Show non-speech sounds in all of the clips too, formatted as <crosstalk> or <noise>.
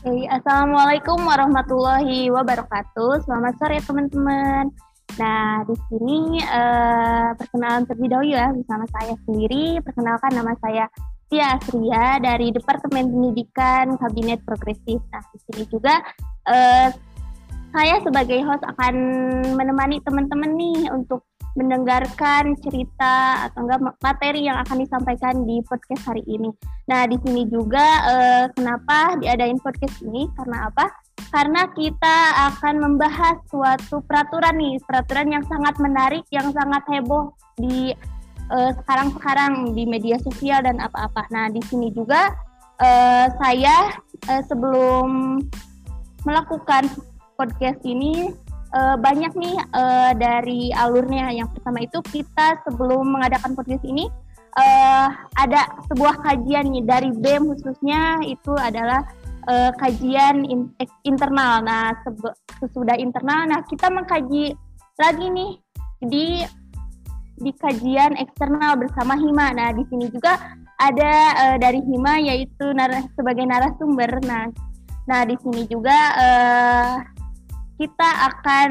Hey, Assalamualaikum warahmatullahi wabarakatuh. Selamat sore teman-teman. Nah, di sini uh, perkenalan terlebih dahulu ya bersama saya sendiri. Perkenalkan nama saya Tia Asria dari Departemen Pendidikan Kabinet Progresif. Nah, di sini juga uh, saya sebagai host akan menemani teman-teman nih untuk mendengarkan cerita atau enggak materi yang akan disampaikan di podcast hari ini. Nah, di sini juga eh, kenapa diadain podcast ini? Karena apa? Karena kita akan membahas suatu peraturan nih, peraturan yang sangat menarik, yang sangat heboh di eh, sekarang-sekarang di media sosial dan apa-apa. Nah, di sini juga eh, saya eh, sebelum melakukan podcast ini uh, banyak nih uh, dari alurnya. Yang pertama itu kita sebelum mengadakan podcast ini uh, ada sebuah kajian nih dari BEM khususnya itu adalah uh, kajian in internal. Nah, sesudah internal, nah kita mengkaji lagi nih di di kajian eksternal bersama Hima. Nah, di sini juga ada uh, dari Hima yaitu nar sebagai narasumber. Nah, nah di sini juga uh, kita akan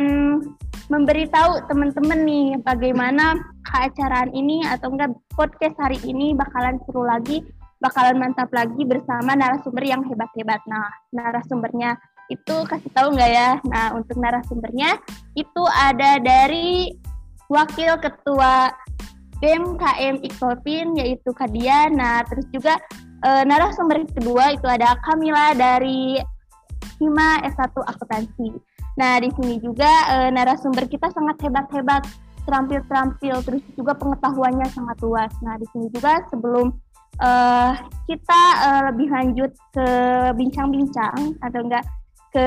memberitahu teman-teman nih bagaimana keacaraan ini atau enggak podcast hari ini bakalan seru lagi, bakalan mantap lagi bersama narasumber yang hebat-hebat. Nah, narasumbernya itu kasih tahu nggak ya? Nah, untuk narasumbernya itu ada dari Wakil Ketua BMKM Ikopin yaitu Kadia. Nah, terus juga e, narasumber kedua itu ada Kamila dari Hima S1 Akuntansi. Nah, di sini juga e, narasumber kita sangat hebat-hebat, terampil-terampil, terus juga pengetahuannya sangat luas. Nah, di sini juga sebelum e, kita e, lebih lanjut ke bincang-bincang atau enggak ke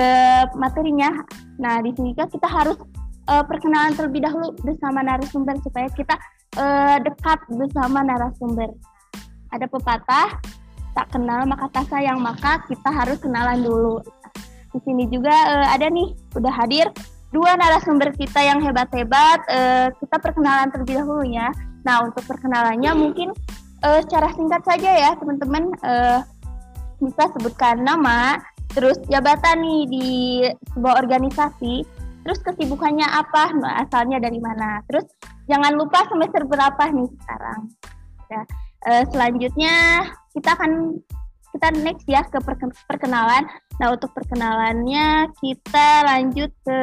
materinya, nah di sini juga kita harus e, perkenalan terlebih dahulu bersama narasumber supaya kita e, dekat bersama narasumber. Ada pepatah, tak kenal maka tak sayang, maka kita harus kenalan dulu. Di sini juga uh, ada nih, udah hadir dua narasumber kita yang hebat-hebat. Uh, kita perkenalan terlebih dahulu ya. Nah, untuk perkenalannya mungkin uh, secara singkat saja ya, teman-teman. Uh, bisa sebutkan nama, terus jabatan nih di sebuah organisasi, terus kesibukannya apa, nah, asalnya dari mana. Terus jangan lupa semester berapa nih sekarang. Ya. Uh, selanjutnya kita akan kita next ya ke perkenalan. Nah, untuk perkenalannya kita lanjut ke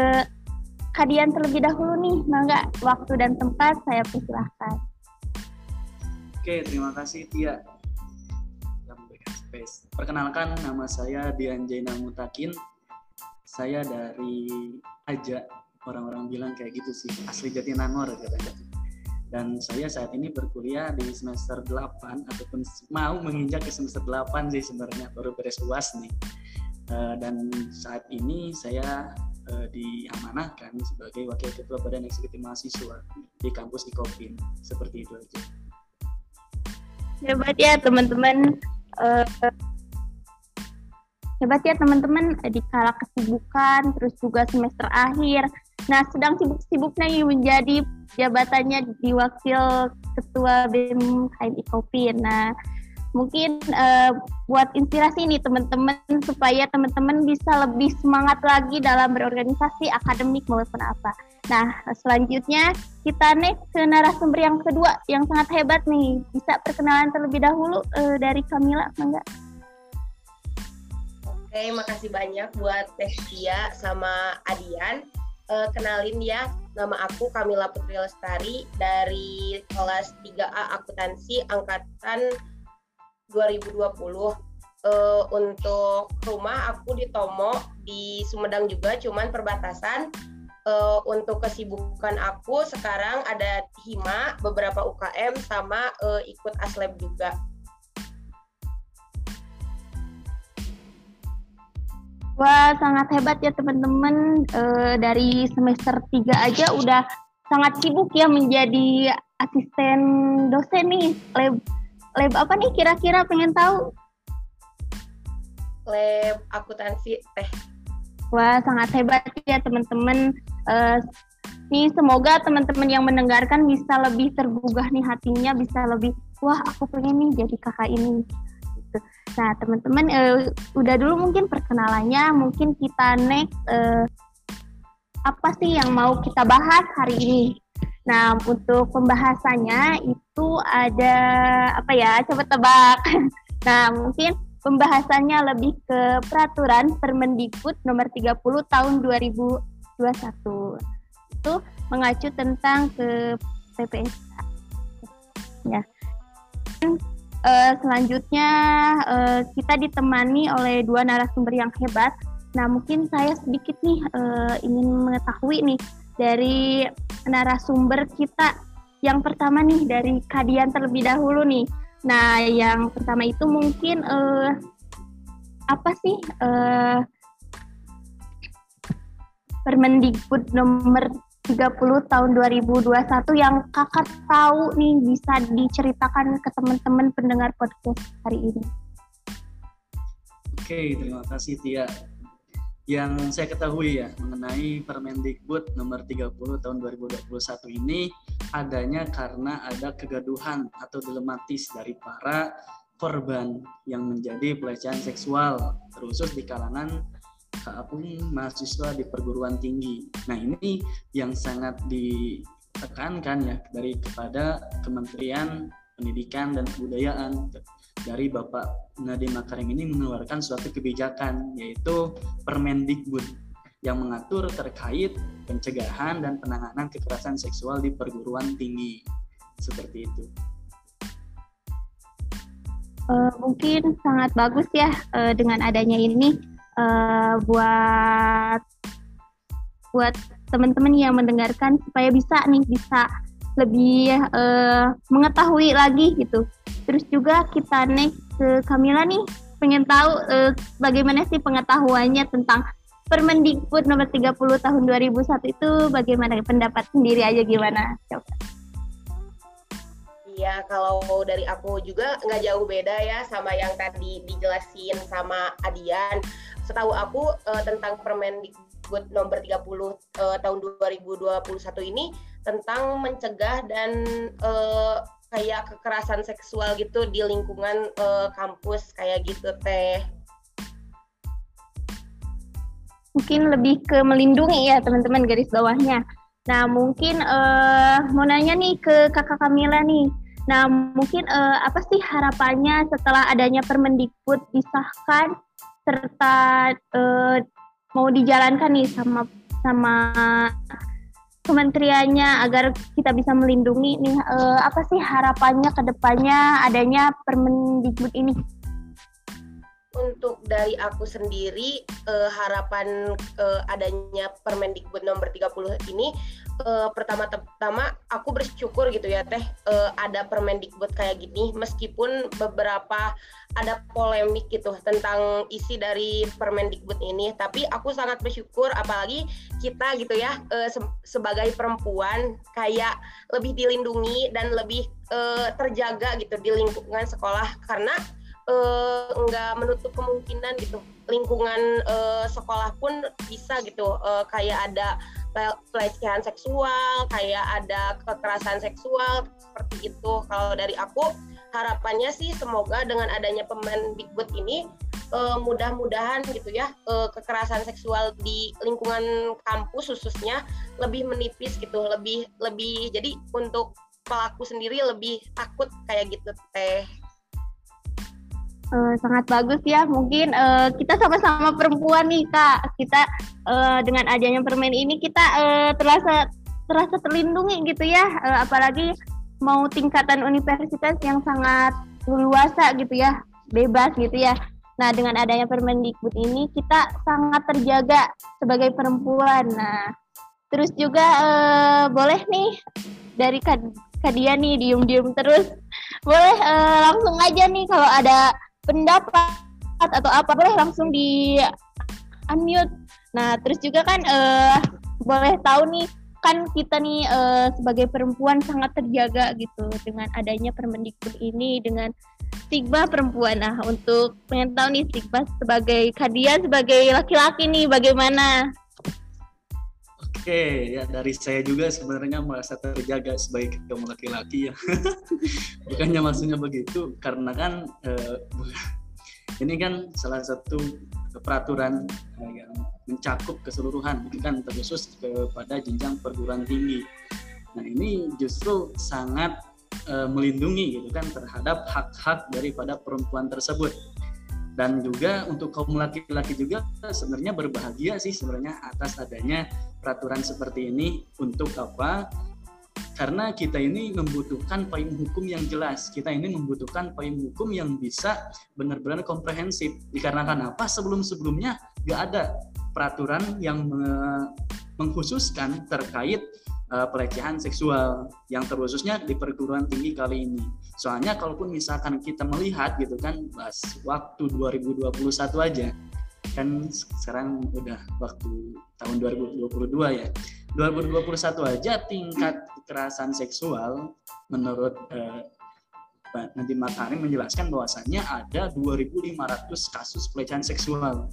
kalian terlebih dahulu nih. Mangga waktu dan tempat saya persilahkan. Oke, terima kasih Tia. space. Perkenalkan nama saya Dian Jaina Mutakin. Saya dari Aja. Orang-orang bilang kayak gitu sih, asli Jatinangor katanya dan saya saat ini berkuliah di semester 8 ataupun mau menginjak ke semester 8 sih sebenarnya baru beres UAS nih uh, dan saat ini saya uh, diamanahkan sebagai wakil ketua badan eksekutif mahasiswa di kampus di Kopin seperti itu aja. Hebat ya teman-teman. Uh, hebat ya teman-teman di kala kesibukan terus juga semester akhir. Nah, sedang sibuk-sibuknya menjadi jabatannya di wakil ketua BEM KMI Kopi. Nah, mungkin uh, buat inspirasi nih teman-teman supaya teman-teman bisa lebih semangat lagi dalam berorganisasi akademik maupun apa. Nah, selanjutnya kita next ke narasumber yang kedua yang sangat hebat nih. Bisa perkenalan terlebih dahulu uh, dari Kamila, enggak? Oke, makasih banyak buat Teh sama Adian uh, kenalin ya, nama aku Kamila Putri Lestari dari kelas 3A Akuntansi angkatan 2020. Uh, eh, untuk rumah aku di Tomo di Sumedang juga, cuman perbatasan. Uh, untuk kesibukan aku sekarang ada Hima, beberapa UKM sama uh, ikut Aslab juga. Wah, sangat hebat ya teman-teman. E, dari semester 3 aja udah sangat sibuk ya menjadi asisten dosen nih. Lab apa nih kira-kira pengen tahu? Lab akuntansi teh. Wah, sangat hebat ya teman-teman. E, nih semoga teman-teman yang mendengarkan bisa lebih tergugah nih hatinya, bisa lebih, wah aku pengen nih jadi kakak ini. gitu. Nah teman-teman uh, udah dulu mungkin perkenalannya, mungkin kita next uh, apa sih yang mau kita bahas hari ini. Nah untuk pembahasannya itu ada apa ya? Coba tebak. <laughs> Nah mungkin pembahasannya lebih ke peraturan Permendikbud nomor 30 tahun 2021. Itu mengacu tentang ke PPSK. Ya. Uh, selanjutnya uh, kita ditemani oleh dua narasumber yang hebat. Nah, mungkin saya sedikit nih uh, ingin mengetahui nih dari narasumber kita yang pertama nih dari Kadian terlebih dahulu nih. Nah, yang pertama itu mungkin uh, apa sih uh, Permendikbud nomor 30 tahun 2021 yang kakak tahu nih bisa diceritakan ke teman-teman pendengar podcast hari ini? Oke, terima kasih Tia. Yang saya ketahui ya mengenai Permendikbud nomor 30 tahun 2021 ini adanya karena ada kegaduhan atau dilematis dari para korban yang menjadi pelecehan seksual, terusus di kalangan apa pun mahasiswa di perguruan tinggi. Nah ini yang sangat ditekankan ya dari kepada Kementerian Pendidikan dan Kebudayaan dari Bapak Nadiem Makarim ini mengeluarkan suatu kebijakan yaitu Permendikbud yang mengatur terkait pencegahan dan penanganan kekerasan seksual di perguruan tinggi seperti itu. Uh, mungkin sangat bagus ya uh, dengan adanya ini uh, buat buat teman-teman yang mendengarkan supaya bisa nih bisa lebih uh, mengetahui lagi gitu. Terus juga kita next ke Kamila nih pengen tahu uh, bagaimana sih pengetahuannya tentang Permendikbud nomor 30 tahun 2001 itu bagaimana pendapat sendiri aja gimana? Coba. Iya, kalau dari aku juga nggak jauh beda ya sama yang tadi dijelasin sama Adian setahu aku uh, tentang Permendikbud nomor 30 uh, eh, tahun 2021 ini tentang mencegah dan uh, kayak kekerasan seksual gitu di lingkungan uh, kampus kayak gitu teh. Mungkin lebih ke melindungi ya teman-teman garis bawahnya. Nah mungkin uh, mau nanya nih ke kakak Kamila nih. Nah mungkin uh, apa sih harapannya setelah adanya Permendikbud disahkan serta uh, mau dijalankan nih sama sama kementeriannya agar kita bisa melindungi nih uh, apa sih harapannya ke depannya adanya Permendikbud ini? Untuk dari aku sendiri uh, harapan uh, adanya Permendikbud nomor 30 ini uh, pertama-tama aku bersyukur gitu ya teh uh, ada Permendikbud kayak gini meskipun beberapa ada polemik gitu tentang isi dari Permendikbud ini tapi aku sangat bersyukur apalagi kita gitu ya uh, se sebagai perempuan kayak lebih dilindungi dan lebih uh, terjaga gitu di lingkungan sekolah karena uh, nggak menutup kemungkinan gitu lingkungan uh, sekolah pun bisa gitu uh, kayak ada pelecehan seksual, kayak ada kekerasan seksual seperti itu. Kalau dari aku harapannya sih semoga dengan adanya Permendikbud ini uh, mudah-mudahan gitu ya uh, kekerasan seksual di lingkungan kampus khususnya lebih menipis gitu, lebih lebih jadi untuk pelaku sendiri lebih takut kayak gitu teh. Uh, sangat bagus ya. Mungkin uh, kita sama-sama perempuan nih kak. Kita uh, dengan adanya permen ini kita uh, terasa terasa terlindungi gitu ya. Uh, apalagi mau tingkatan universitas yang sangat luasa gitu ya, bebas gitu ya. Nah dengan adanya Permendikbud ini kita sangat terjaga sebagai perempuan. Nah terus juga uh, boleh nih dari Kad Kadia nih diem-diem terus. Boleh uh, langsung aja nih kalau ada pendapat atau apa boleh langsung di unmute. Nah, terus juga kan uh, boleh tahu nih kan kita nih uh, sebagai perempuan sangat terjaga gitu dengan adanya Permendikbud ini dengan stigma perempuan. Nah, untuk pengen tahu nih stigma sebagai kadian sebagai laki-laki nih bagaimana? Oke, ya dari saya juga sebenarnya merasa terjaga sebagai kaum laki-laki ya. <laughs> Bukannya maksudnya begitu, karena kan eh, <laughs> ini kan salah satu peraturan uh, yang mencakup keseluruhan, kan terkhusus kepada jenjang perguruan tinggi. Nah ini justru sangat uh, melindungi gitu kan terhadap hak-hak daripada perempuan tersebut dan juga untuk kaum laki-laki juga sebenarnya berbahagia sih sebenarnya atas adanya peraturan seperti ini untuk apa? Karena kita ini membutuhkan payung hukum yang jelas. Kita ini membutuhkan payung hukum yang bisa benar-benar komprehensif. Dikarenakan apa? Sebelum-sebelumnya gak ada peraturan yang mengkhususkan terkait uh, pelecehan seksual yang terkhususnya di perguruan tinggi kali ini. Soalnya kalaupun misalkan kita melihat gitu kan pas waktu 2021 aja kan sekarang udah waktu tahun 2022 ya. 2021 aja tingkat kekerasan seksual menurut uh, nanti Makarim menjelaskan bahwasannya ada 2.500 kasus pelecehan seksual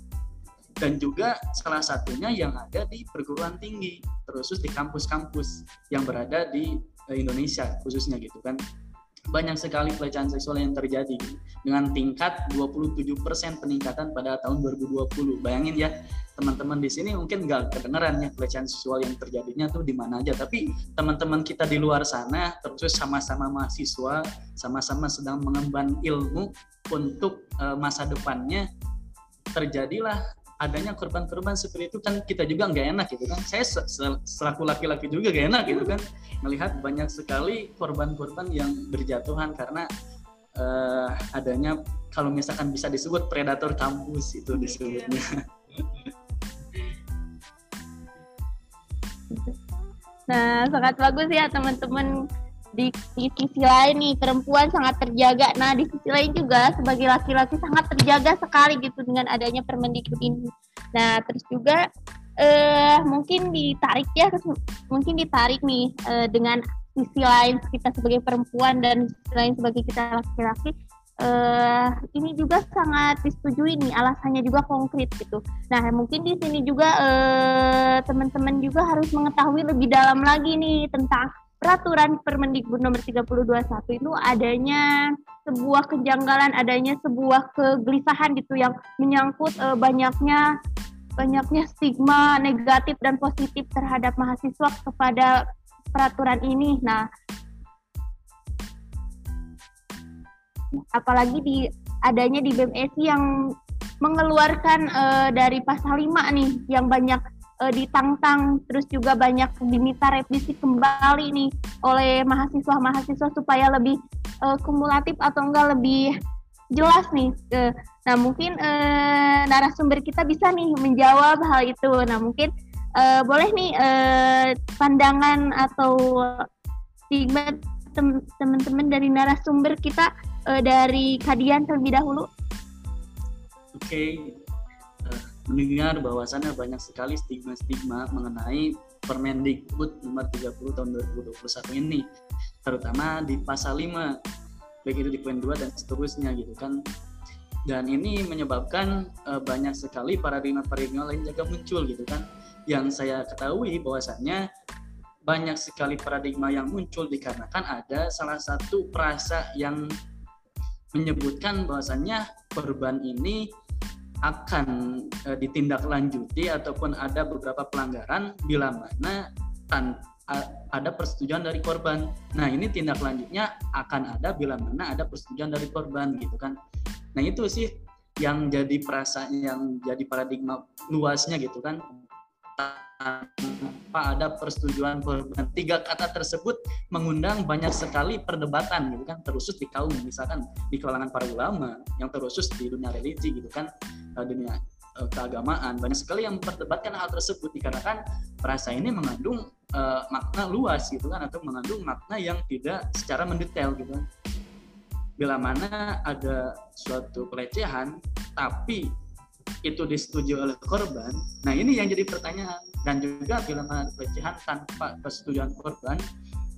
dan juga salah satunya yang ada di perguruan tinggi terusus di kampus-kampus yang berada di eh, Indonesia khususnya gitu kan banyak sekali pelecehan seksual yang terjadi dengan tingkat 27% peningkatan pada tahun 2020 bayangin ya teman-teman di sini mungkin nggak kedengeran ya pelecehan seksual yang terjadinya tuh di mana aja. Tapi teman-teman kita di luar sana terus sama-sama mahasiswa sama-sama sedang mengemban ilmu untuk uh, masa depannya terjadilah adanya korban-korban seperti itu kan kita juga nggak enak gitu kan. Saya selaku laki-laki juga gak enak gitu kan. Melihat banyak sekali korban-korban yang berjatuhan karena uh, adanya kalau misalkan bisa disebut predator kampus itu disebutnya. Nah sangat bagus ya teman-teman di, sisi lain nih perempuan sangat terjaga. Nah di sisi lain juga sebagai laki-laki sangat terjaga sekali gitu dengan adanya Permendikbud ini. Nah terus juga eh, mungkin ditarik ya mungkin ditarik nih eh, dengan sisi lain kita sebagai perempuan dan sisi lain sebagai kita laki-laki uh, ini juga sangat disetujui nih alasannya juga konkret gitu. Nah mungkin di sini juga teman-teman uh, juga harus mengetahui lebih dalam lagi nih tentang peraturan Permendikbud nomor 321 itu adanya sebuah kejanggalan, adanya sebuah kegelisahan gitu yang menyangkut uh, banyaknya banyaknya stigma negatif dan positif terhadap mahasiswa kepada peraturan ini. Nah, apalagi di adanya di BMSI yang mengeluarkan uh, dari pasal 5 nih yang banyak uh, ditantang terus juga banyak diminta revisi kembali nih oleh mahasiswa-mahasiswa supaya lebih uh, kumulatif atau enggak lebih jelas nih. Uh, nah mungkin uh, narasumber kita bisa nih menjawab hal itu. Nah mungkin uh, boleh nih uh, pandangan atau stigma teman-teman dari narasumber kita uh, dari Kadian terlebih dahulu. Oke, okay mendengar bahwasannya banyak sekali stigma-stigma mengenai Permendikbud nomor 30 tahun 2021 ini terutama di pasal 5 baik itu di poin 2 dan seterusnya gitu kan. Dan ini menyebabkan uh, banyak sekali paradigma-paradigma lain juga muncul gitu kan. Yang saya ketahui bahwasannya banyak sekali paradigma yang muncul dikarenakan ada salah satu perasa yang menyebutkan bahwasannya korban ini akan e, ditindaklanjuti ataupun ada beberapa pelanggaran bila mana tan ada persetujuan dari korban. Nah ini tindak lanjutnya akan ada bila mana ada persetujuan dari korban gitu kan. Nah itu sih yang jadi perasaan yang jadi paradigma luasnya gitu kan tanpa ada persetujuan korban. Tiga kata tersebut mengundang banyak sekali perdebatan gitu kan, terusus di kaum misalkan di kalangan para ulama, yang terusus di dunia religi gitu kan, eh, dunia eh, keagamaan banyak sekali yang memperdebatkan hal tersebut dikarenakan perasa ini mengandung uh, makna luas gitu kan atau mengandung makna yang tidak secara mendetail gitu kan. Bila mana ada suatu pelecehan tapi itu disetujui oleh korban, nah ini yang jadi pertanyaan dan juga bila mana pelecehan tanpa persetujuan korban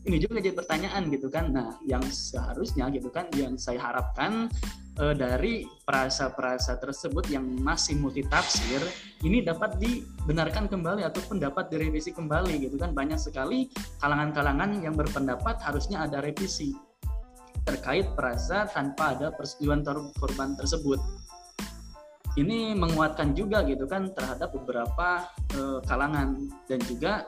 ini juga jadi pertanyaan gitu kan. Nah yang seharusnya gitu kan yang saya harapkan e, dari perasa-perasa tersebut yang masih multitafsir ini dapat dibenarkan kembali ataupun dapat direvisi kembali gitu kan. Banyak sekali kalangan-kalangan yang berpendapat harusnya ada revisi terkait perasa tanpa ada persetujuan korban tersebut ini menguatkan juga gitu kan terhadap beberapa uh, kalangan. Dan juga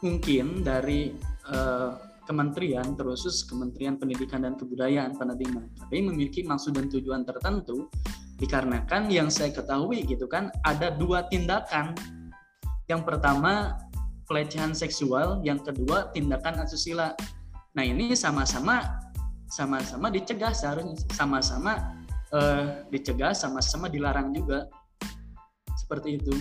mungkin dari uh, kementerian terusus Kementerian Pendidikan dan Kebudayaan Pendidikan tapi memiliki maksud dan tujuan tertentu dikarenakan yang saya ketahui gitu kan ada dua tindakan. Yang pertama pelecehan seksual yang kedua tindakan asusila. Nah ini sama-sama sama-sama dicegah seharusnya sama-sama uh, dicegah sama-sama dilarang juga. Seperti itu.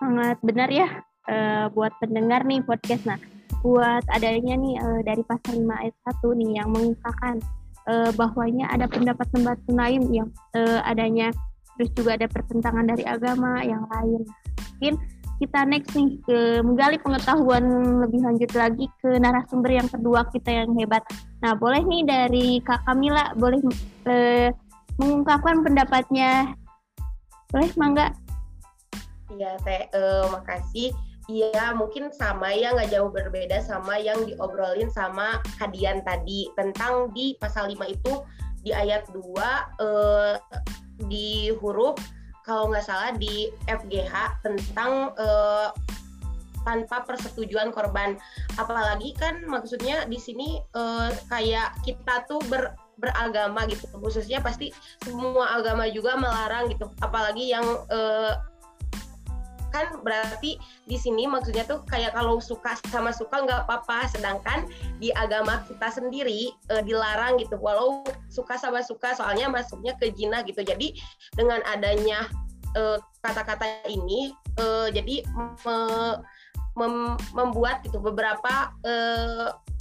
Sangat benar ya uh, buat pendengar nih podcast. Nah buat adanya nih uh, dari pasal 5 ayat 1 nih yang mengungkapkan uh, bahwanya ada pendapat-pendapat lain yang uh, adanya terus juga ada pertentangan dari agama yang lain. Mungkin kita next nih ke menggali pengetahuan lebih lanjut lagi ke narasumber yang kedua kita yang hebat. Nah, boleh nih dari Kak Kamila boleh eh, mengungkapkan pendapatnya. Boleh, Mangga? Iya, Teh. Uh, makasih. Iya, mungkin sama ya, nggak jauh berbeda sama yang diobrolin sama Kadian tadi tentang di pasal 5 itu di ayat 2 eh, di huruf kalau nggak salah di FGH tentang uh, tanpa persetujuan korban. Apalagi kan maksudnya di sini uh, kayak kita tuh ber beragama gitu khususnya pasti semua agama juga melarang gitu apalagi yang uh, kan berarti di sini maksudnya tuh kayak kalau suka sama suka nggak apa-apa. Sedangkan di agama kita sendiri e, dilarang gitu. Walau suka sama suka soalnya masuknya ke jina gitu. Jadi dengan adanya kata e, kata-kata ini e, jadi me, mem, membuat gitu beberapa e,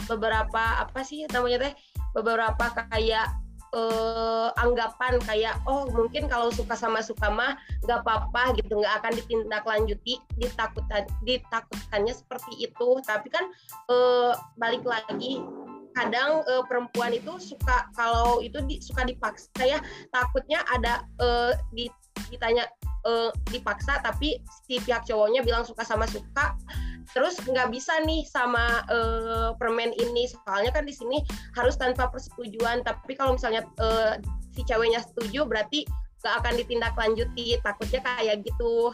beberapa apa sih namanya teh? Beberapa kayak uh, anggapan kayak oh mungkin kalau suka sama suka mah nggak apa-apa gitu nggak akan ditindaklanjuti ditakutkan ditakutkannya seperti itu. Tapi kan uh, balik lagi kadang uh, perempuan itu suka kalau itu di, suka dipaksa ya takutnya ada di, ditanya uh, dipaksa tapi si pihak cowoknya bilang suka sama suka terus nggak bisa nih sama uh, permen ini. Soalnya kan di sini harus tanpa persetujuan tapi kalau misalnya uh, si ceweknya setuju berarti nggak akan ditindaklanjuti. Takutnya kayak gitu.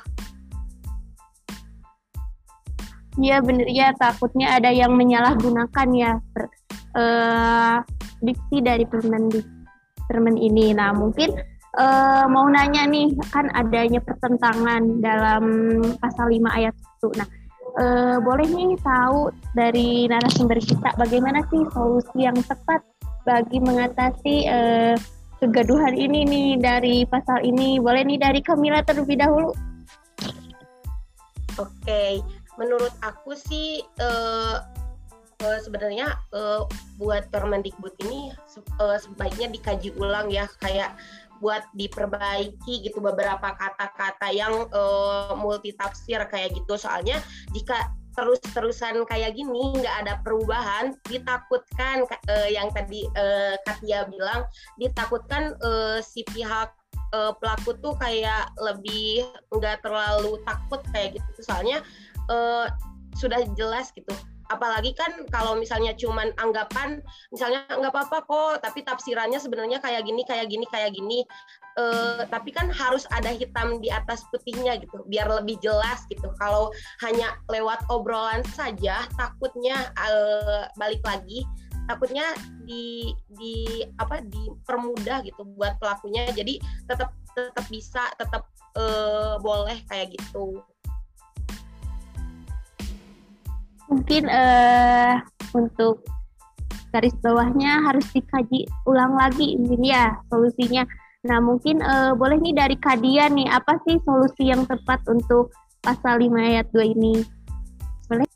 Iya bener. Ya takutnya ada yang menyalahgunakan ya per, uh, diksi dari permen permen ini. Nah mungkin uh, mau nanya nih kan adanya pertentangan dalam pasal 5 ayat 1. Nah uh, boleh nih tahu dari narasumber kita bagaimana sih solusi yang tepat bagi mengatasi uh, kegaduhan ini nih dari pasal ini. Boleh nih dari Kamila terlebih dahulu. Oke, menurut aku sih uh, uh, sebenarnya uh, buat Permendikbud ini uh, sebaiknya dikaji ulang ya kayak buat diperbaiki gitu beberapa kata-kata yang uh, multitafsir kayak gitu. Soalnya jika terus-terusan kayak gini nggak ada perubahan ditakutkan uh, yang tadi uh, Katia bilang ditakutkan uh, si pihak uh, pelaku tuh kayak lebih nggak terlalu takut kayak gitu. Soalnya uh, sudah jelas gitu apalagi kan kalau misalnya cuman anggapan misalnya nggak apa-apa kok tapi tafsirannya sebenarnya kayak gini kayak gini kayak gini. Uh, tapi kan harus ada hitam di atas putihnya gitu biar lebih jelas gitu. Kalau hanya lewat obrolan saja takutnya uh, balik lagi takutnya di di apa dipermudah gitu buat pelakunya. Jadi tetap tetap bisa tetap uh, boleh kayak gitu mungkin uh, untuk garis bawahnya harus dikaji ulang lagi ini ya solusinya. Nah mungkin uh, boleh nih dari Kadia nih apa sih solusi yang tepat untuk pasal 5 ayat 2 ini? Boleh?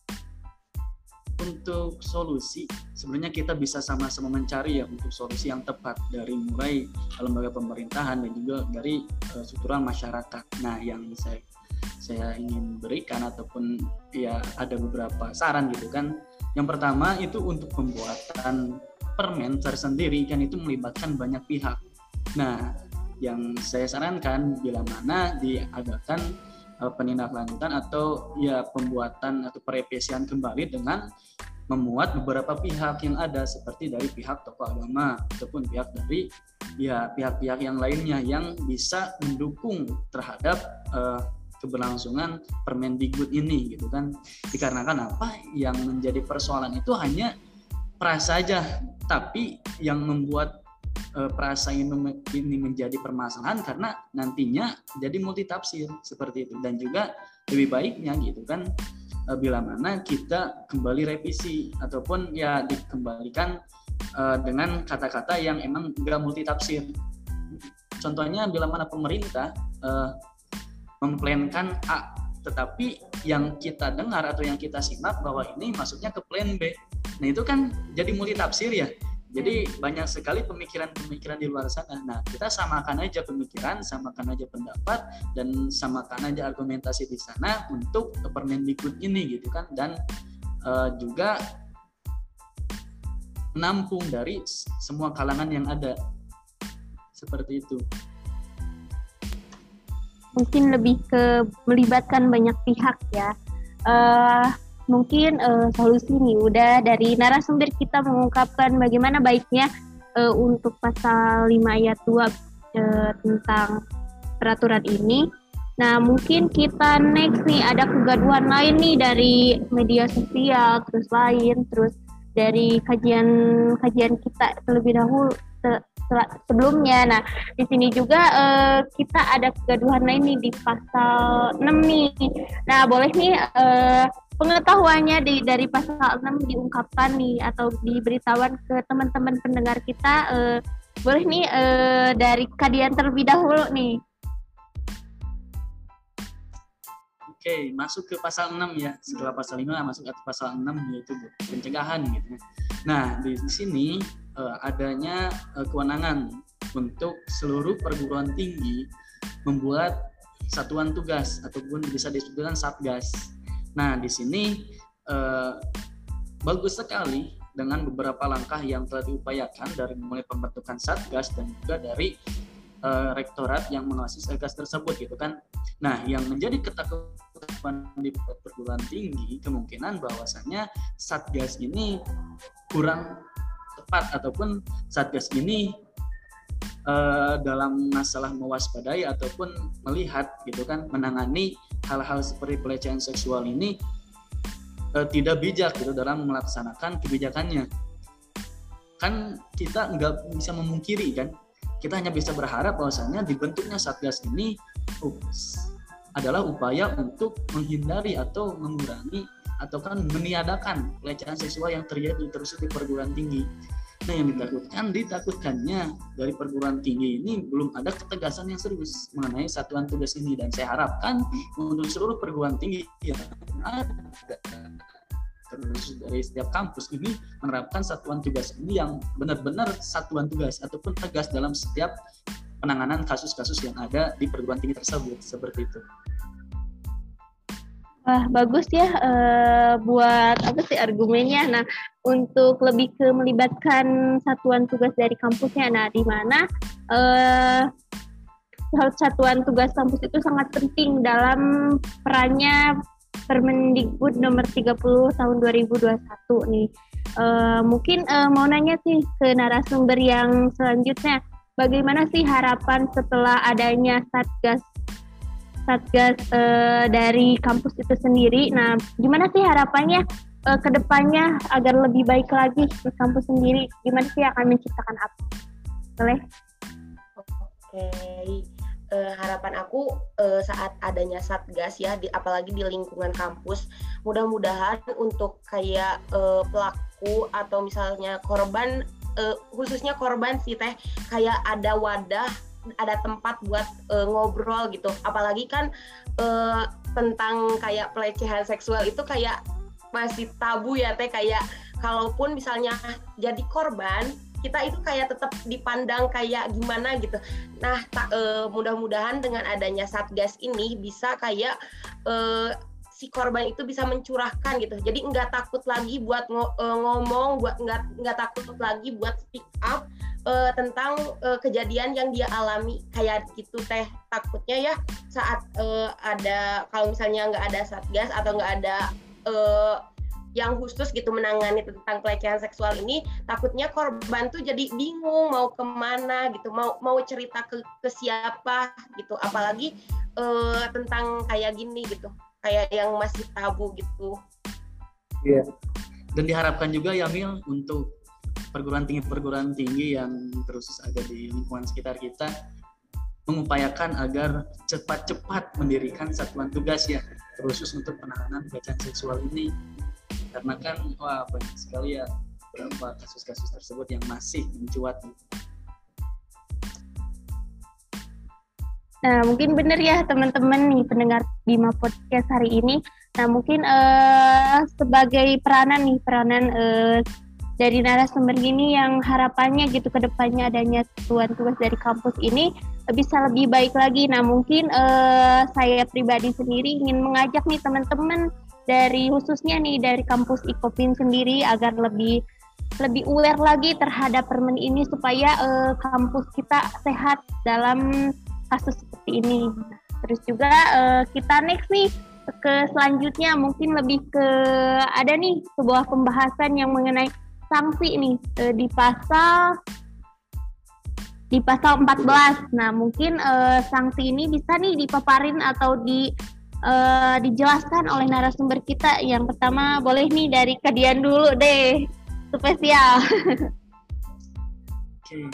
Untuk solusi sebenarnya kita bisa sama-sama mencari ya untuk solusi yang tepat dari mulai lembaga pemerintahan dan juga dari uh, struktural masyarakat. Nah yang saya saya ingin berikan ataupun ya ada beberapa saran gitu kan. Yang pertama itu untuk pembuatan permen tersendiri kan itu melibatkan banyak pihak. Nah, yang saya sarankan bila mana diadakan uh, penindaklanjutan atau ya pembuatan atau perevisian kembali dengan memuat beberapa pihak yang ada seperti dari pihak tokoh agama ataupun pihak dari ya pihak-pihak yang lainnya yang bisa mendukung terhadap uh, keberlangsungan Permendikbud ini gitu kan. Dikarenakan apa? Yang menjadi persoalan itu hanya pras saja tapi yang membuat uh, perasa ini, menjadi permasalahan karena nantinya jadi multitafsir seperti itu. Dan juga lebih baiknya gitu kan uh, bila mana kita kembali revisi ataupun ya dikembalikan uh, dengan kata-kata yang emang enggak multitafsir. Contohnya bila mana pemerintah uh, memplankan A tetapi yang kita dengar atau yang kita simak bahwa ini masuknya ke plan B nah itu kan jadi multitafsir ya jadi banyak sekali pemikiran-pemikiran di luar sana. Nah, kita samakan aja pemikiran, samakan aja pendapat, dan samakan aja argumentasi di sana untuk Permendikbud ini gitu kan. Dan uh, juga menampung dari semua kalangan yang ada. Seperti itu. Mungkin lebih ke melibatkan banyak pihak ya. Uh, mungkin uh, solusi nih udah dari narasumber kita mengungkapkan bagaimana baiknya uh, untuk pasal 5 ayat 2 uh, tentang peraturan ini. Nah, mungkin kita next nih ada kegaduhan lain nih dari media sosial terus lain terus dari kajian-kajian kita terlebih dahulu sebelumnya. Nah, di sini juga uh, kita ada kegaduhan lain nih di pasal 6 nih. Nah, boleh nih uh, pengetahuannya di, dari pasal 6 diungkapkan nih atau diberitahuan ke teman-teman pendengar kita uh, boleh nih uh, dari kadian terlebih dahulu nih. Oke, masuk ke pasal 6 ya. Setelah pasal 5 masuk ke pasal 6 yaitu pencegahan gitu. Nah, di sini adanya uh, kewenangan untuk seluruh perguruan tinggi membuat satuan tugas ataupun bisa disebutkan satgas Nah, di sini eh, bagus sekali dengan beberapa langkah yang telah diupayakan dari mulai pembentukan satgas dan juga dari eh, rektorat yang mengawasi satgas tersebut gitu kan. Nah, yang menjadi ketakutan di perguruan tinggi kemungkinan bahwasannya satgas ini kurang tepat ataupun satgas ini uh, dalam masalah mewaspadai ataupun melihat gitu kan menangani hal-hal seperti pelecehan seksual ini uh, tidak bijak gitu dalam melaksanakan kebijakannya. Kan kita nggak bisa memungkiri kan kita hanya bisa berharap bahwasanya dibentuknya satgas ini ups, adalah upaya untuk menghindari atau mengurangi atau kan meniadakan pelecehan seksual yang terjadi terus di perguruan tinggi Nah yang ditakutkan, ditakutkannya dari perguruan tinggi ini belum ada ketegasan yang serius mengenai satuan tugas ini dan saya harapkan untuk seluruh perguruan tinggi yang ada terus dari setiap kampus ini menerapkan satuan tugas ini yang benar-benar satuan tugas ataupun tegas dalam setiap penanganan kasus-kasus yang ada di perguruan tinggi tersebut seperti itu. Wah, bagus ya uh, buat apa sih argumennya. Nah, untuk lebih ke melibatkan satuan tugas dari kampusnya. Nah, di mana uh, satuan tugas kampus itu sangat penting dalam perannya Permendikbud nomor 30 tahun 2021 nih. Uh, mungkin uh, mau nanya sih ke narasumber yang selanjutnya, bagaimana sih harapan setelah adanya Satgas satgas uh, dari kampus itu sendiri. Nah, gimana sih harapannya uh, ke depannya agar lebih baik lagi di kampus sendiri? Gimana sih akan menciptakan apa? Boleh? Oke, uh, harapan aku uh, saat adanya satgas ya, di, apalagi di lingkungan kampus, mudah-mudahan untuk kayak uh, pelaku atau misalnya korban, uh, khususnya korban sih teh, kayak ada wadah ada tempat buat uh, ngobrol gitu apalagi kan uh, tentang kayak pelecehan seksual itu kayak masih tabu ya teh kayak kalaupun misalnya jadi korban kita itu kayak tetap dipandang kayak gimana gitu. Nah, uh, mudah-mudahan dengan adanya satgas ini bisa kayak uh, si korban itu bisa mencurahkan gitu. Jadi nggak takut lagi buat ngomong, buat nggak nggak takut lagi buat speak up uh, tentang uh, kejadian yang dia alami kayak gitu teh takutnya ya saat uh, ada kalau misalnya nggak ada satgas atau nggak ada uh, yang khusus gitu menangani tentang pelecehan seksual ini takutnya korban tuh jadi bingung mau ke mana gitu mau mau cerita ke, ke siapa gitu apalagi uh, tentang kayak gini gitu kayak yang masih tabu gitu iya yeah. dan diharapkan juga ya Mil untuk perguruan tinggi perguruan tinggi yang terus ada di lingkungan sekitar kita mengupayakan agar cepat-cepat mendirikan satuan tugas ya khusus untuk penanganan pelecehan seksual ini karena kan wah banyak sekali ya beberapa kasus-kasus tersebut yang masih mencuat Nah, mungkin benar ya teman-teman nih pendengar Bima Podcast hari ini. Nah, mungkin uh, sebagai peranan nih, peranan uh, dari narasumber ini yang harapannya gitu ke depannya adanya tuan tugas dari kampus ini bisa lebih baik lagi. Nah mungkin uh, saya pribadi sendiri ingin mengajak nih teman-teman dari khususnya nih dari kampus Ikopin sendiri agar lebih lebih aware lagi terhadap permen ini supaya uh, kampus kita sehat dalam kasus seperti ini. Terus juga uh, kita next nih ke selanjutnya mungkin lebih ke ada nih sebuah pembahasan yang mengenai sanksi nih uh, di pasal di pasal 14. Nah, mungkin uh, sanksi ini bisa nih dipaparin atau di uh, dijelaskan oleh narasumber kita. Yang pertama boleh nih dari Kadian dulu deh, spesial. Oke.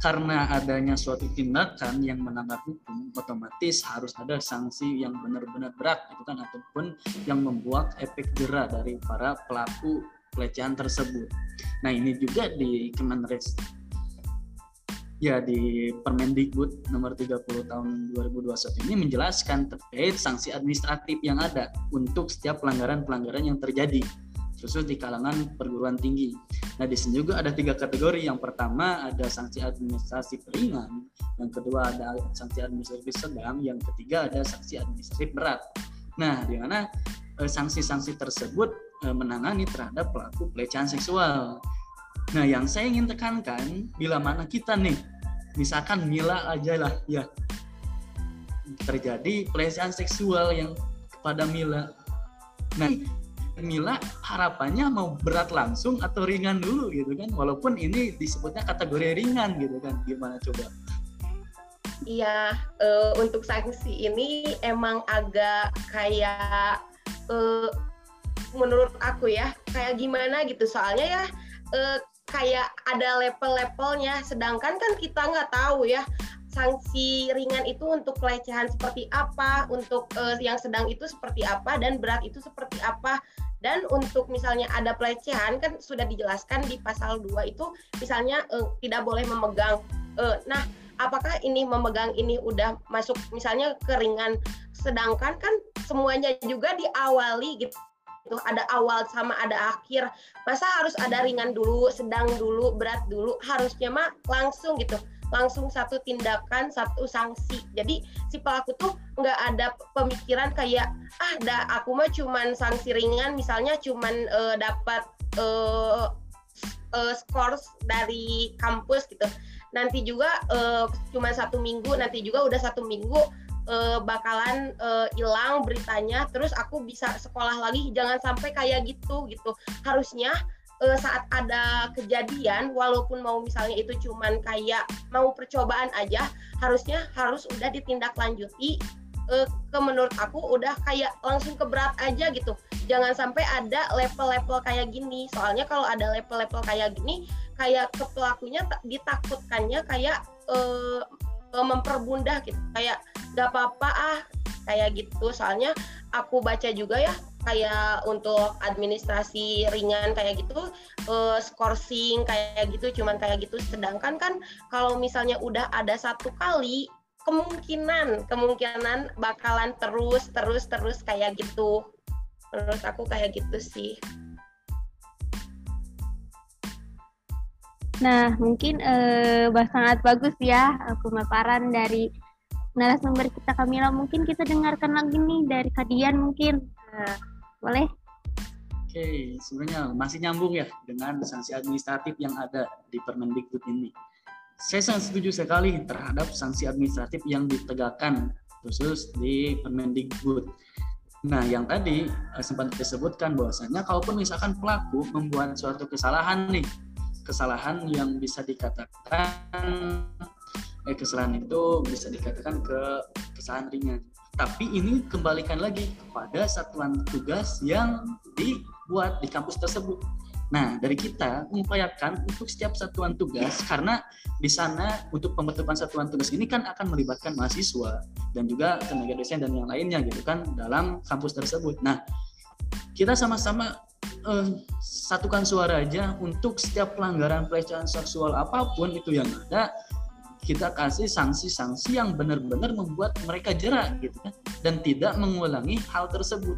Karena adanya suatu tindakan yang melanggar hukum, otomatis harus ada sanksi yang benar-benar berat, itu kan, ataupun yang membuat efek jerah dari para pelaku pelecehan tersebut. Nah ini juga di Kementerian ya di Permendikbud nomor 30 tahun 2021 ini menjelaskan terkait sanksi administratif yang ada untuk setiap pelanggaran-pelanggaran yang terjadi khusus di kalangan perguruan tinggi. Nah, di sini juga ada tiga kategori. Yang pertama ada sanksi administratif ringan, yang kedua ada sanksi administratif sedang, yang ketiga ada sanksi administratif berat. Nah, di mana eh, sanksi-sanksi tersebut menangani terhadap pelaku pelecehan seksual. Nah, yang saya ingin tekankan, bila mana kita nih, misalkan Mila aja lah, ya, terjadi pelecehan seksual yang kepada Mila. Nah, Mila harapannya mau berat langsung atau ringan dulu gitu kan, walaupun ini disebutnya kategori ringan gitu kan, gimana coba? Iya, uh, untuk sanksi ini emang agak kayak uh, menurut aku ya, kayak gimana gitu. Soalnya ya uh, kayak ada level-levelnya sedangkan kan kita nggak tahu ya sanksi ringan itu untuk pelecehan seperti apa, untuk uh, yang sedang itu seperti apa, dan berat itu seperti apa. Dan untuk misalnya ada pelecehan kan sudah dijelaskan di pasal 2 itu misalnya uh, tidak boleh memegang. Uh, nah, apakah ini memegang ini udah masuk misalnya keringan, sedangkan kan semuanya juga diawali gitu itu ada awal sama ada akhir. Masa harus ada ringan dulu sedang dulu berat dulu? Harusnya mah langsung gitu. Langsung satu tindakan satu sanksi. Jadi si pelaku tuh nggak ada pemikiran kayak ah dah aku mah cuman sanksi ringan. Misalnya cuman uh, dapat uh, uh, scores dari kampus gitu. Nanti juga uh, cuma satu minggu nanti juga udah satu minggu uh, bakalan hilang uh, beritanya terus aku bisa sekolah lagi jangan sampai kayak gitu gitu. Harusnya uh, saat ada kejadian walaupun mau misalnya itu cuman kayak mau percobaan aja harusnya harus udah ditindaklanjuti uh, ke menurut aku udah kayak langsung ke berat aja gitu. Jangan sampai ada level-level kayak gini. Soalnya kalau ada level-level kayak gini kayak ke pelakunya ditakutkannya kayak uh, memperbundah gitu. Kayak gak apa-apa ah. Kayak gitu. Soalnya aku baca juga ya kayak untuk administrasi ringan kayak gitu uh, scoring kayak gitu cuman kayak gitu. Sedangkan kan kalau misalnya udah ada satu kali kemungkinan kemungkinan bakalan terus terus terus kayak gitu. Menurut aku kayak gitu sih. Nah, mungkin eh, sangat bagus ya pemaparan dari narasumber kita Kamila. Mungkin kita dengarkan lagi nih dari Kadian mungkin. Uh, boleh? Oke, sebenarnya masih nyambung ya dengan sanksi administratif yang ada di Permendikbud ini. Saya sangat setuju sekali terhadap sanksi administratif yang ditegakkan khusus di Permendikbud. Nah, yang tadi uh, sempat disebutkan bahwasanya kalaupun misalkan pelaku membuat suatu kesalahan nih, kesalahan yang bisa dikatakan eh, kesalahan itu bisa dikatakan ke kesalahan ringan. Tapi ini kembalikan lagi kepada satuan tugas yang dibuat di kampus tersebut. Nah, dari kita mengupayakan untuk setiap satuan tugas karena di sana untuk pembentukan satuan tugas ini kan akan melibatkan mahasiswa dan juga tenaga dosen dan yang lainnya gitu kan dalam kampus tersebut. Nah, kita sama-sama uh, satukan suara aja untuk setiap pelanggaran pelecehan seksual apa pun itu yang ada kita kasih sanksi-sanksi yang benar-benar membuat mereka jerak gitu kan dan tidak mengulangi hal tersebut.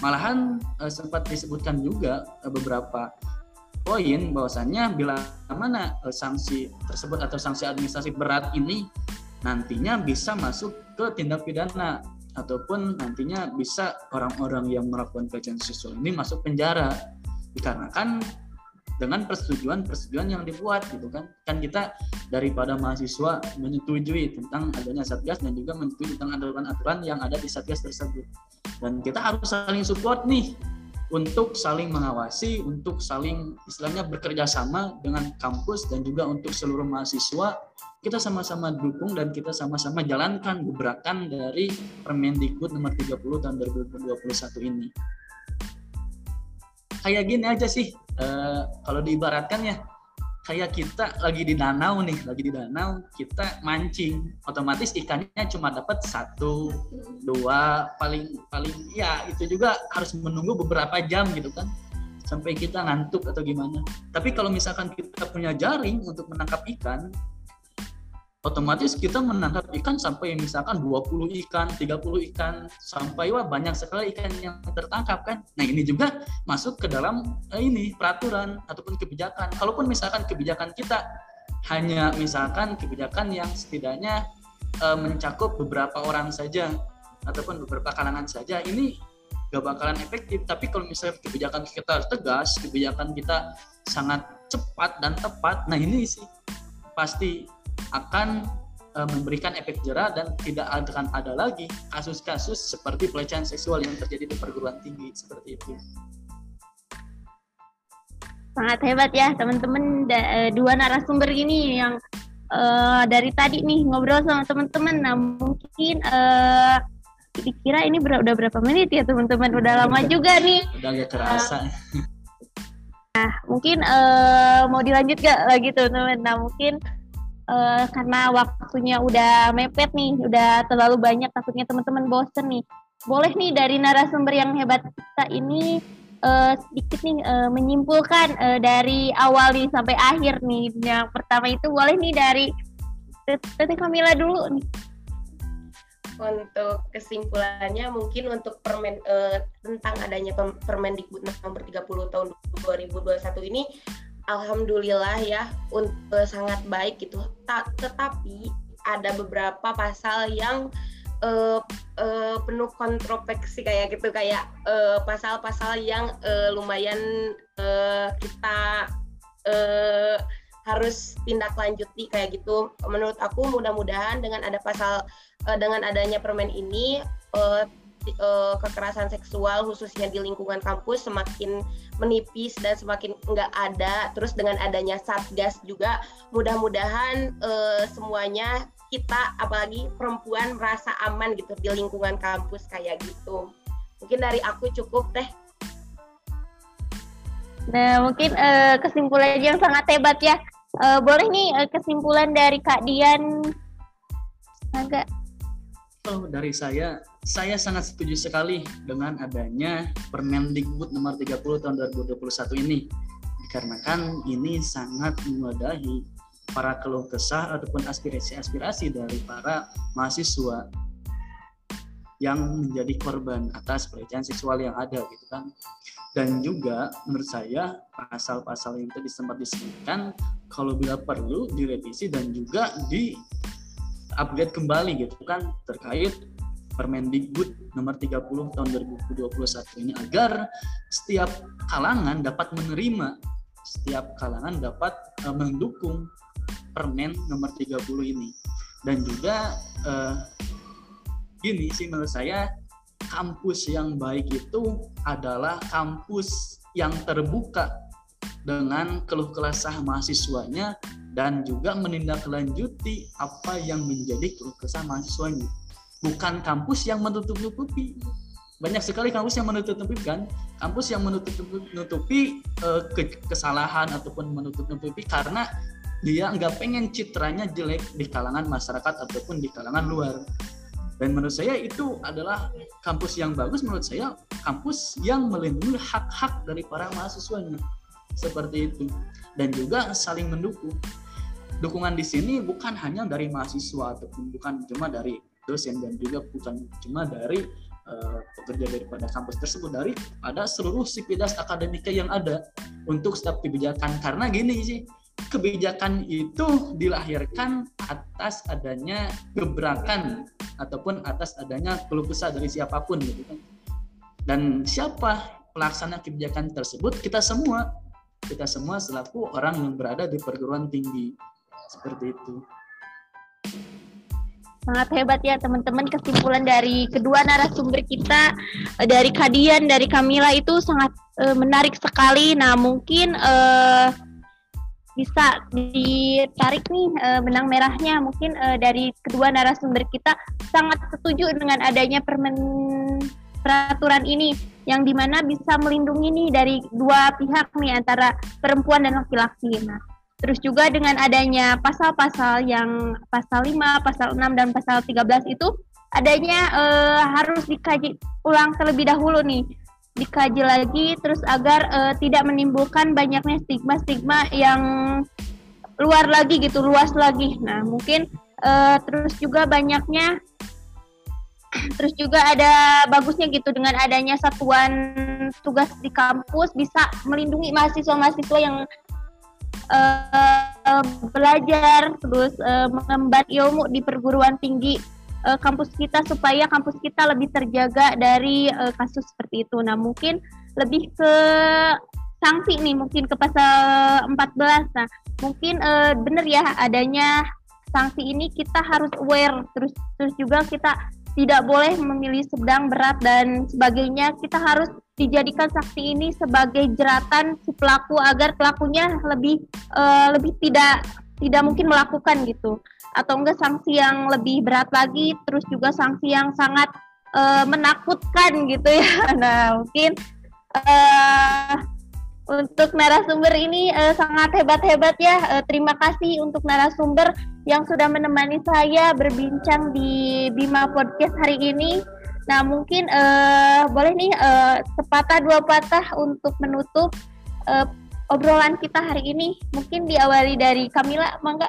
Malahan uh, sempat disebutkan juga uh, beberapa poin bahwasannya bila mana uh, sanksi tersebut atau sanksi administrasi berat ini nantinya bisa masuk ke tindak pidana ataupun nantinya bisa orang-orang yang melakukan pelecehan seksual ini masuk penjara dikarenakan dengan persetujuan-persetujuan yang dibuat gitu kan. Kan kita daripada mahasiswa menyetujui tentang adanya satgas dan juga menyetujui tentang aturan-aturan yang ada di satgas tersebut. Dan kita harus saling support nih untuk saling mengawasi, untuk saling istilahnya bekerja sama dengan kampus dan juga untuk seluruh mahasiswa. Kita sama-sama dukung dan kita sama-sama jalankan gebrakan dari Permendikbud nomor 30 tahun 2021 ini. Kayak gini aja sih, uh, kalau diibaratkan ya, kayak kita lagi di danau nih, lagi di danau, kita mancing, otomatis ikannya cuma dapat satu, dua, paling paling ya itu juga harus menunggu beberapa jam gitu kan, sampai kita ngantuk atau gimana. Tapi kalau misalkan kita punya jaring untuk menangkap ikan, otomatis kita menangkap ikan sampai misalkan 20 ikan, 30 ikan, sampai wah banyak sekali ikan yang tertangkap kan. Nah ini juga masuk ke dalam eh, ini peraturan ataupun kebijakan. Kalaupun misalkan kebijakan kita hanya misalkan kebijakan yang setidaknya eh, mencakup beberapa orang saja ataupun beberapa kalangan saja, ini gak bakalan efektif. Tapi kalau misalnya kebijakan kita tegas, kebijakan kita sangat cepat dan tepat, nah ini sih pasti akan e, memberikan efek jerah dan tidak akan ada lagi kasus-kasus seperti pelecehan seksual yang terjadi di perguruan tinggi seperti itu. Sangat hebat ya teman-teman e, dua narasumber ini yang uh, dari tadi nih ngobrol sama teman-teman. Nah mungkin uh, dikira ini ber udah berapa menit ya teman-teman? Udah lama juga nih. Udah gak terasa. Nah mungkin uh, mau dilanjut gak lagi teman-teman? Nah mungkin uh, karena waktunya udah mepet nih, udah terlalu banyak takutnya teman-teman bosen nih. Boleh nih dari narasumber yang hebat kita ini uh, sedikit nih uh, menyimpulkan uh, dari awal nih sampai akhir nih. Yang pertama itu boleh nih dari Tete Kamila dulu nih. Untuk kesimpulannya mungkin untuk permen uh, tentang adanya Permendikbud nomor 30 tahun 2021 ini alhamdulillah ya untuk sangat baik gitu. Ta tetapi ada beberapa pasal yang uh, uh, penuh kontroversi kayak gitu kayak pasal-pasal uh, yang uh, lumayan uh, kita uh, harus tindak lanjuti kayak gitu. Menurut aku mudah-mudahan dengan ada pasal uh, dengan adanya permen ini uh, uh, kekerasan seksual khususnya di lingkungan kampus semakin menipis dan semakin enggak ada. Terus dengan adanya satgas juga mudah-mudahan uh, semuanya kita apalagi perempuan merasa aman gitu di lingkungan kampus kayak gitu. Mungkin dari aku cukup teh. Nah, mungkin uh, kesimpulan yang sangat hebat ya. Uh, boleh nih uh, kesimpulan dari Kak Dian agak kalau dari saya, saya sangat setuju sekali dengan adanya Permendikbud nomor 30 tahun 2021 ini. Dikarenakan ini sangat mewadahi para keluh kesah ataupun aspirasi-aspirasi dari para mahasiswa yang menjadi korban atas pelecehan seksual yang ada gitu kan. Dan juga menurut saya pasal-pasal yang tadi sempat disebutkan kalau bila perlu direvisi dan juga di upgrade kembali gitu kan terkait Permendikbud nomor 30 tahun 2021 ini agar setiap kalangan dapat menerima setiap kalangan dapat uh, mendukung Permen nomor 30 ini. Dan juga uh, gini sih menurut saya kampus yang baik itu adalah kampus yang terbuka dengan keluh kesah mahasiswanya dan juga menindaklanjuti apa yang menjadi keluh kesah mahasiswanya. Bukan kampus yang menutup-nutupi. Banyak sekali kampus yang menutup-nutupi kan, kampus yang menutup-nutupi uh, kesalahan ataupun menutup-nutupi karena dia nggak pengen citranya jelek di kalangan masyarakat ataupun di kalangan luar. Dan menurut saya itu adalah kampus yang bagus menurut saya kampus yang melindungi hak-hak dari para mahasiswanya seperti itu. Dan juga saling mendukung. Dukungan di sini bukan hanya dari mahasiswa ataupun bukan cuma dari dosen dan juga bukan cuma dari uh, pekerja daripada kampus tersebut. Dari pada seluruh sivitas akademika yang ada untuk setiap kebijakan. Karena gini sih kebijakan itu dilahirkan atas adanya gebrakan ataupun atas adanya keluh dari siapa pun gitu kan. Dan siapa pelaksana kebijakan tersebut? Kita semua kita semua selaku orang yang berada di perguruan tinggi. Seperti itu. Sangat hebat ya teman-teman. Kesimpulan dari kedua narasumber kita eh, dari Kadian dari Kamila itu sangat uh, menarik sekali. Nah mungkin uh, bisa ditarik nih uh, benang merahnya. Mungkin uh, dari kedua narasumber kita sangat setuju dengan adanya permen peraturan ini yang di mana bisa melindungi nih dari dua pihak nih antara perempuan dan laki-laki. Nah, terus juga dengan adanya pasal-pasal yang pasal 5, pasal 6 dan pasal 13 itu adanya uh, harus dikaji ulang terlebih dahulu nih dikaji lagi terus agar uh, tidak menimbulkan banyaknya stigma-stigma yang luar lagi gitu luas lagi nah mungkin uh, terus juga banyaknya Terus juga ada bagusnya gitu dengan adanya satuan tugas di kampus bisa melindungi mahasiswa-mahasiswa yang uh, belajar terus uh, mengemban ilmu di perguruan tinggi uh, kampus kita supaya kampus kita lebih terjaga dari uh, kasus seperti itu. Nah, mungkin lebih ke sanksi nih mungkin ke pasal 14. Nah, mungkin uh, benar ya adanya sanksi ini kita harus aware terus terus juga kita tidak boleh memilih sedang, berat dan sebagainya. Kita harus dijadikan saksi ini sebagai jeratan si pelaku agar pelakunya lebih uh, lebih tidak tidak mungkin melakukan gitu atau enggak sanksi yang lebih berat lagi terus juga sanksi yang sangat uh, menakutkan gitu ya <laughs> nah mungkin uh, untuk narasumber ini uh, sangat hebat-hebat ya. Uh, terima kasih untuk narasumber yang sudah menemani saya berbincang di Bima Podcast hari ini. Nah, mungkin uh, boleh nih uh, sepatah dua patah untuk menutup uh, obrolan kita hari ini. Mungkin diawali dari Kamila, mangga.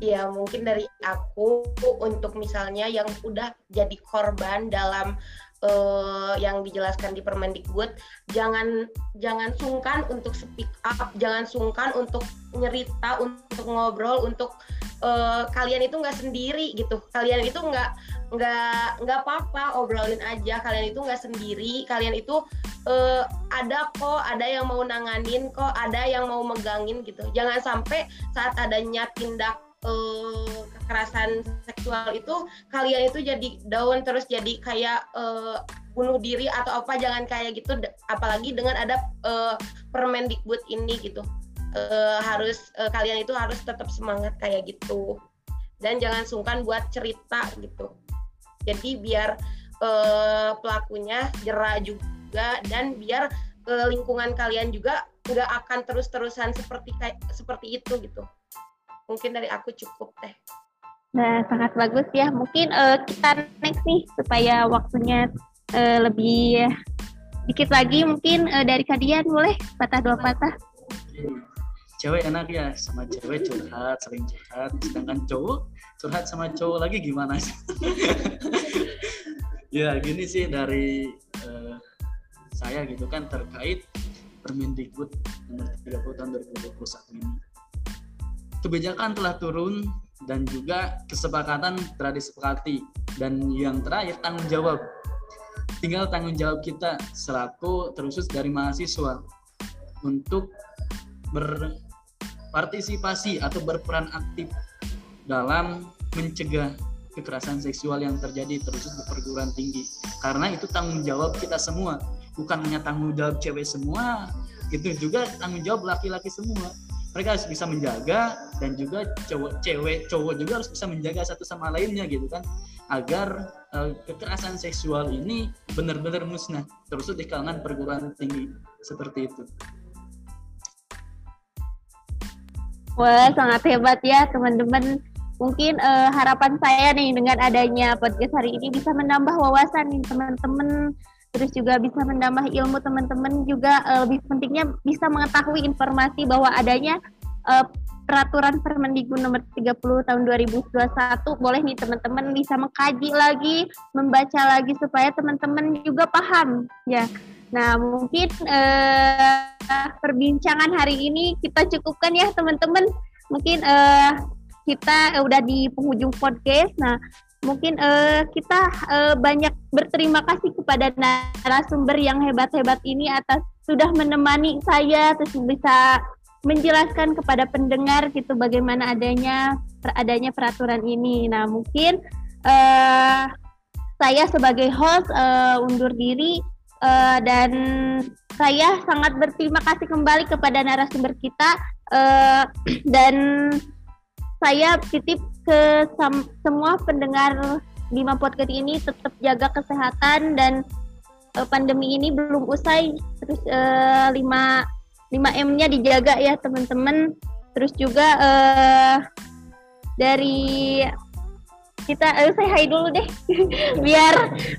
Ya mungkin dari aku untuk misalnya yang udah jadi korban dalam uh, yang dijelaskan di Permendikbud, jangan jangan sungkan untuk speak up, jangan sungkan untuk nyerita, untuk ngobrol, untuk uh, kalian itu nggak sendiri gitu. Kalian itu nggak nggak nggak apa-apa, obrolin aja. Kalian itu nggak sendiri. Kalian itu uh, ada kok, ada yang mau nanganin kok, ada yang mau megangin gitu. Jangan sampai saat adanya tindak uh, kekerasan seksual itu kalian itu jadi down terus jadi kayak uh, bunuh diri atau apa jangan kayak gitu. Apalagi dengan ada uh, Permendikbud ini gitu. Uh, harus uh, kalian itu harus tetap semangat kayak gitu. Dan jangan sungkan buat cerita gitu. Jadi biar uh, pelakunya jerah juga dan biar uh, lingkungan kalian juga nggak akan terus-terusan seperti kayak seperti itu gitu mungkin dari aku cukup teh nah sangat bagus ya. Mungkin uh, kita next nih supaya waktunya uh, lebih dikit lagi mungkin uh, dari kalian boleh patah dua patah. Cewek enak ya sama cewek curhat sering curhat. Sedangkan cowok curhat sama cowok lagi gimana sih? <laughs> Ya gini sih dari uh, saya gitu kan terkait Permendikbud nomor 30 tahun 2021 ini kebijakan telah turun dan juga kesepakatan telah disepakati dan yang terakhir tanggung jawab. Tinggal tanggung jawab kita selaku terusus dari mahasiswa untuk berpartisipasi atau berperan aktif dalam mencegah kekerasan seksual yang terjadi terus di perguruan tinggi. Karena itu tanggung jawab kita semua. Bukan hanya tanggung jawab cewek semua itu juga tanggung jawab laki-laki semua mereka harus bisa menjaga dan juga cowok cewek cowok juga harus bisa menjaga satu sama lainnya gitu kan agar uh, kekerasan seksual ini benar-benar musnah terus di kalangan perguruan tinggi seperti itu. Wah, sangat hebat ya teman-teman. Mungkin uh, harapan saya nih dengan adanya podcast hari ini bisa menambah wawasan nih teman-teman terus juga bisa menambah ilmu teman-teman juga uh, lebih pentingnya bisa mengetahui informasi bahwa adanya uh, peraturan Permendikbud nomor 30 tahun 2021 boleh nih teman-teman bisa mengkaji lagi, membaca lagi supaya teman-teman juga paham ya. Nah, mungkin uh, perbincangan hari ini kita cukupkan ya teman-teman. Mungkin uh, kita udah di penghujung podcast. Nah, mungkin uh, kita uh, banyak berterima kasih kepada narasumber yang hebat-hebat ini atas sudah menemani saya terus bisa menjelaskan kepada pendengar gitu bagaimana adanya adanya peraturan ini. Nah mungkin uh, saya sebagai host uh, undur diri uh, dan saya sangat berterima kasih kembali kepada narasumber kita uh, <clears throat> dan saya titip ke semua pendengar lima podcast ini tetap jaga kesehatan dan uh, pandemi ini belum usai. Terus uh, lima 5M-nya dijaga ya teman-teman. Terus juga uh, dari kita uh, saya hai dulu deh. <laughs> Biar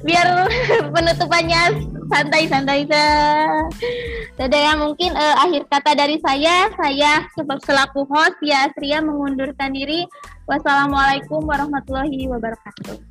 biar <laughs> penutupannya santai-santai saja ya mungkin uh, akhir kata dari saya saya selaku host ya Asria mengundurkan diri. Wassalamualaikum warahmatullahi wabarakatuh